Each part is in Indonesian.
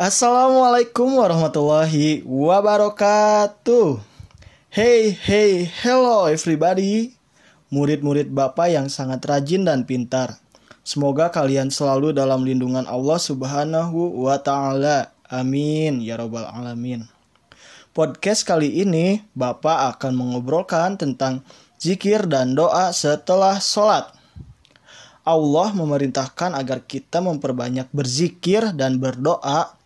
Assalamualaikum warahmatullahi wabarakatuh. Hey, hey, hello everybody. Murid-murid Bapak yang sangat rajin dan pintar. Semoga kalian selalu dalam lindungan Allah Subhanahu wa taala. Amin ya rabbal alamin. Podcast kali ini Bapak akan mengobrolkan tentang zikir dan doa setelah sholat. Allah memerintahkan agar kita memperbanyak berzikir dan berdoa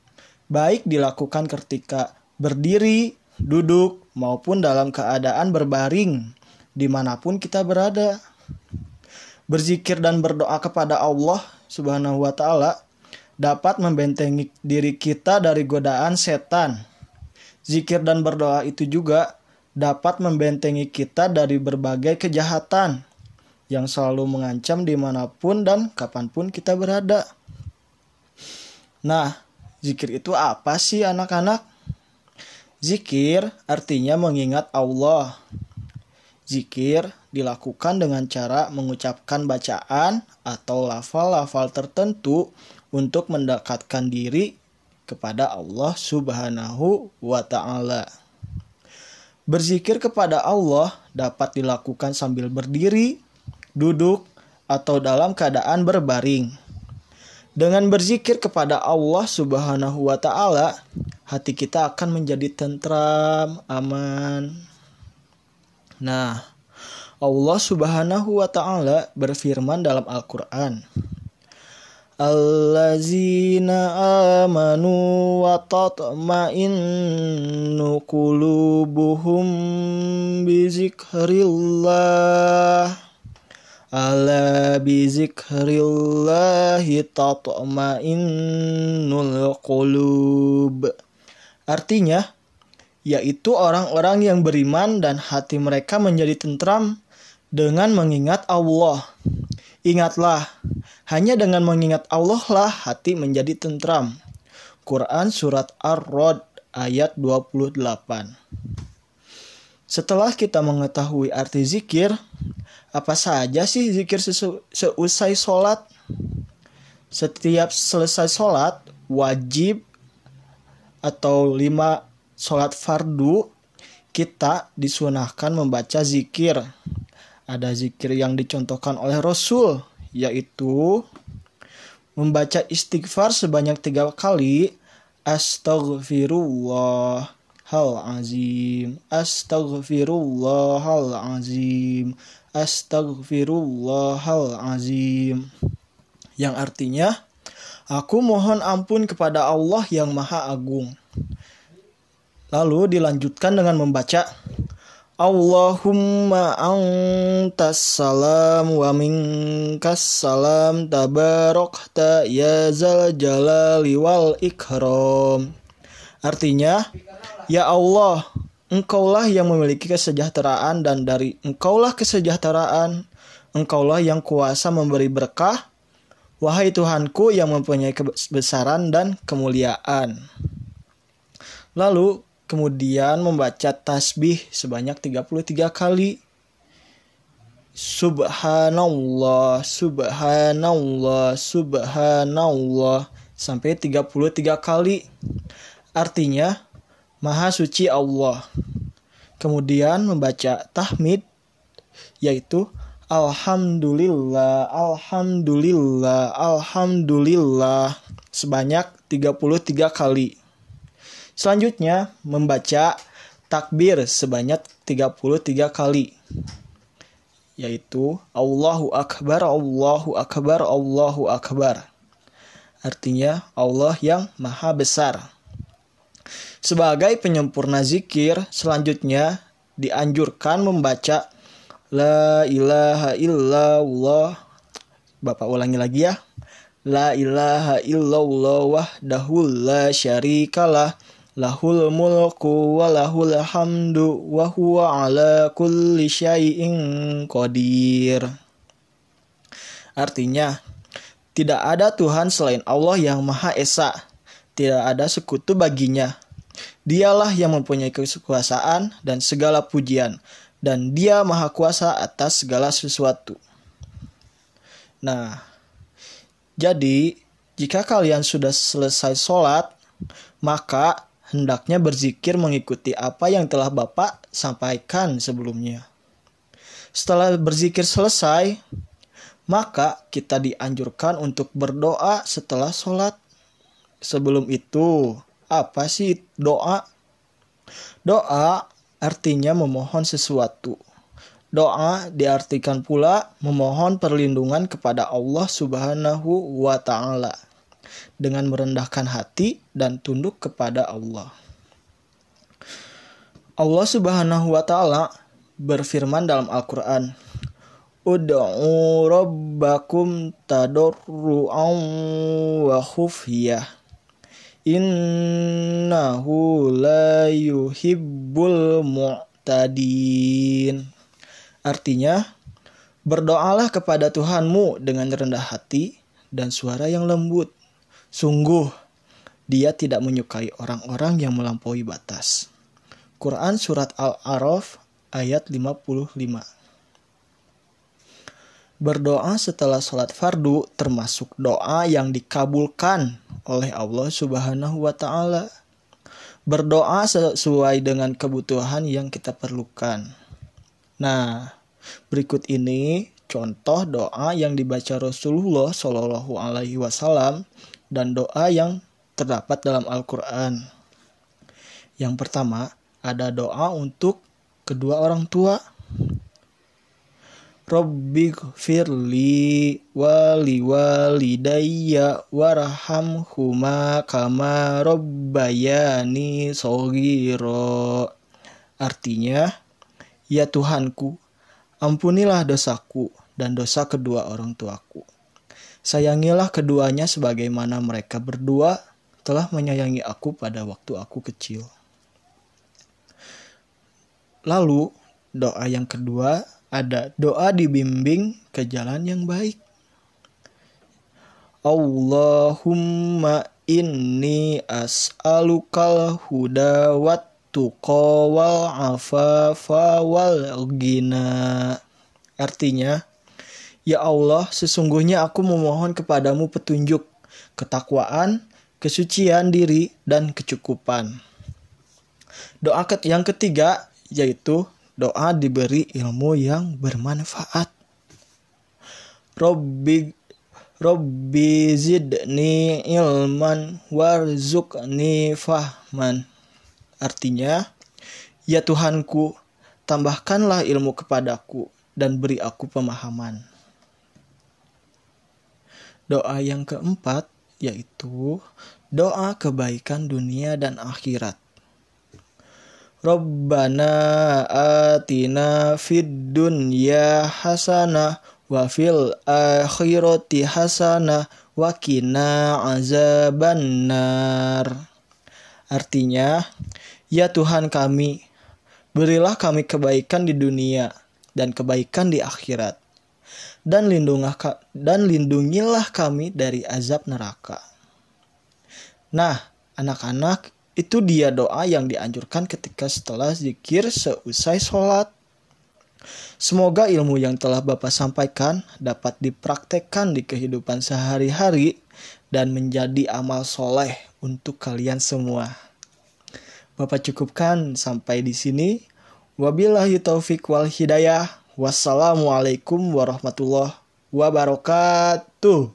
baik dilakukan ketika berdiri, duduk, maupun dalam keadaan berbaring, di mana pun kita berada. Berzikir dan berdoa kepada Allah Subhanahu wa Ta'ala dapat membentengi diri kita dari godaan setan. Zikir dan berdoa itu juga dapat membentengi kita dari berbagai kejahatan yang selalu mengancam di mana pun dan kapan pun kita berada. Nah, Zikir itu apa sih anak-anak? Zikir artinya mengingat Allah. Zikir dilakukan dengan cara mengucapkan bacaan atau lafal-lafal tertentu untuk mendekatkan diri kepada Allah Subhanahu wa taala. Berzikir kepada Allah dapat dilakukan sambil berdiri, duduk, atau dalam keadaan berbaring. Dengan berzikir kepada Allah Subhanahu wa taala, hati kita akan menjadi tentram, aman. Nah, Allah Subhanahu wa taala berfirman dalam Al-Qur'an, Allazina amanu wa tatma'innu qulubuhum bi zikrillah Ala bizikrillahi tatma'innul qulub. Artinya, yaitu orang-orang yang beriman dan hati mereka menjadi tentram dengan mengingat Allah. Ingatlah, hanya dengan mengingat Allah lah hati menjadi tentram. Quran Surat Ar-Rod ayat 28 Setelah kita mengetahui arti zikir, apa saja sih zikir seusai sholat? Setiap selesai sholat, wajib atau lima sholat fardu, kita disunahkan membaca zikir. Ada zikir yang dicontohkan oleh Rasul, yaitu membaca istighfar sebanyak tiga kali, astagfirullah azim hal azim Astaghfirullahalazim yang artinya aku mohon ampun kepada Allah yang Maha Agung. Lalu dilanjutkan dengan membaca Allahumma antas salam wa minkas salam tabarakta ya zal jalali wal ikram. Artinya, ya Allah, Engkaulah yang memiliki kesejahteraan dan dari Engkaulah kesejahteraan, Engkaulah yang kuasa memberi berkah. Wahai Tuhanku yang mempunyai kebesaran dan kemuliaan. Lalu kemudian membaca tasbih sebanyak 33 kali. Subhanallah, subhanallah, subhanallah sampai 33 kali. Artinya Maha Suci Allah. Kemudian membaca tahmid yaitu Alhamdulillah, Alhamdulillah, Alhamdulillah sebanyak 33 kali. Selanjutnya membaca takbir sebanyak 33 kali yaitu Allahu Akbar, Allahu Akbar, Allahu Akbar. Artinya Allah yang maha besar. Sebagai penyempurna zikir, selanjutnya dianjurkan membaca La ilaha illallah. Bapak ulangi lagi ya. La ilaha illallah wahdahu la syarikalah lahul mulku wa lahul hamdu wa huwa ala kulli syai'in qadir. Artinya, tidak ada Tuhan selain Allah yang Maha Esa. Tidak ada sekutu baginya. Dialah yang mempunyai kekuasaan dan segala pujian, dan Dia Maha Kuasa atas segala sesuatu. Nah, jadi jika kalian sudah selesai sholat, maka hendaknya berzikir mengikuti apa yang telah Bapak sampaikan sebelumnya. Setelah berzikir selesai, maka kita dianjurkan untuk berdoa setelah sholat. Sebelum itu, apa sih doa? Doa artinya memohon sesuatu. Doa diartikan pula memohon perlindungan kepada Allah Subhanahu wa Ta'ala dengan merendahkan hati dan tunduk kepada Allah. Allah Subhanahu wa Ta'ala berfirman dalam Al-Quran, Ud'u rabbakum tadorru'an wa khufiyah. Innahu la yuhibbul mu'tadin. Artinya, berdoalah kepada Tuhanmu dengan rendah hati dan suara yang lembut. Sungguh, dia tidak menyukai orang-orang yang melampaui batas. Quran Surat Al-Araf ayat 55 Berdoa setelah sholat fardu termasuk doa yang dikabulkan oleh Allah Subhanahu wa Ta'ala. Berdoa sesuai dengan kebutuhan yang kita perlukan. Nah, berikut ini contoh doa yang dibaca Rasulullah Shallallahu Alaihi Wasallam dan doa yang terdapat dalam Al-Quran. Yang pertama ada doa untuk kedua orang tua. Robbi firli wali walidayya warhamhuma kama robbayani sogiro. Artinya, Ya Tuhanku, ampunilah dosaku dan dosa kedua orang tuaku. Sayangilah keduanya sebagaimana mereka berdua telah menyayangi aku pada waktu aku kecil. Lalu, doa yang kedua ada doa dibimbing ke jalan yang baik. Allahumma inni as'alukal huda wat tuqa wal afafa wal gina. Artinya, Ya Allah, sesungguhnya aku memohon kepadamu petunjuk, ketakwaan, kesucian diri, dan kecukupan. Doa yang ketiga yaitu doa diberi ilmu yang bermanfaat. Robbi Robbi zidni ilman warzuqni fahman. Artinya, ya Tuhanku, tambahkanlah ilmu kepadaku dan beri aku pemahaman. Doa yang keempat yaitu doa kebaikan dunia dan akhirat. Rabbana atina fid dunya hasanah wa fil akhirati hasanah wa qina azabannar. Artinya, Ya Tuhan kami, berilah kami kebaikan di dunia dan kebaikan di akhirat. Dan lindungilah, dan lindungilah kami dari azab neraka. Nah, anak-anak, itu dia doa yang dianjurkan ketika setelah zikir seusai sholat. Semoga ilmu yang telah Bapak sampaikan dapat dipraktekkan di kehidupan sehari-hari dan menjadi amal soleh untuk kalian semua. Bapak cukupkan sampai di sini. Wabillahi taufik wal hidayah. Wassalamualaikum warahmatullahi wabarakatuh.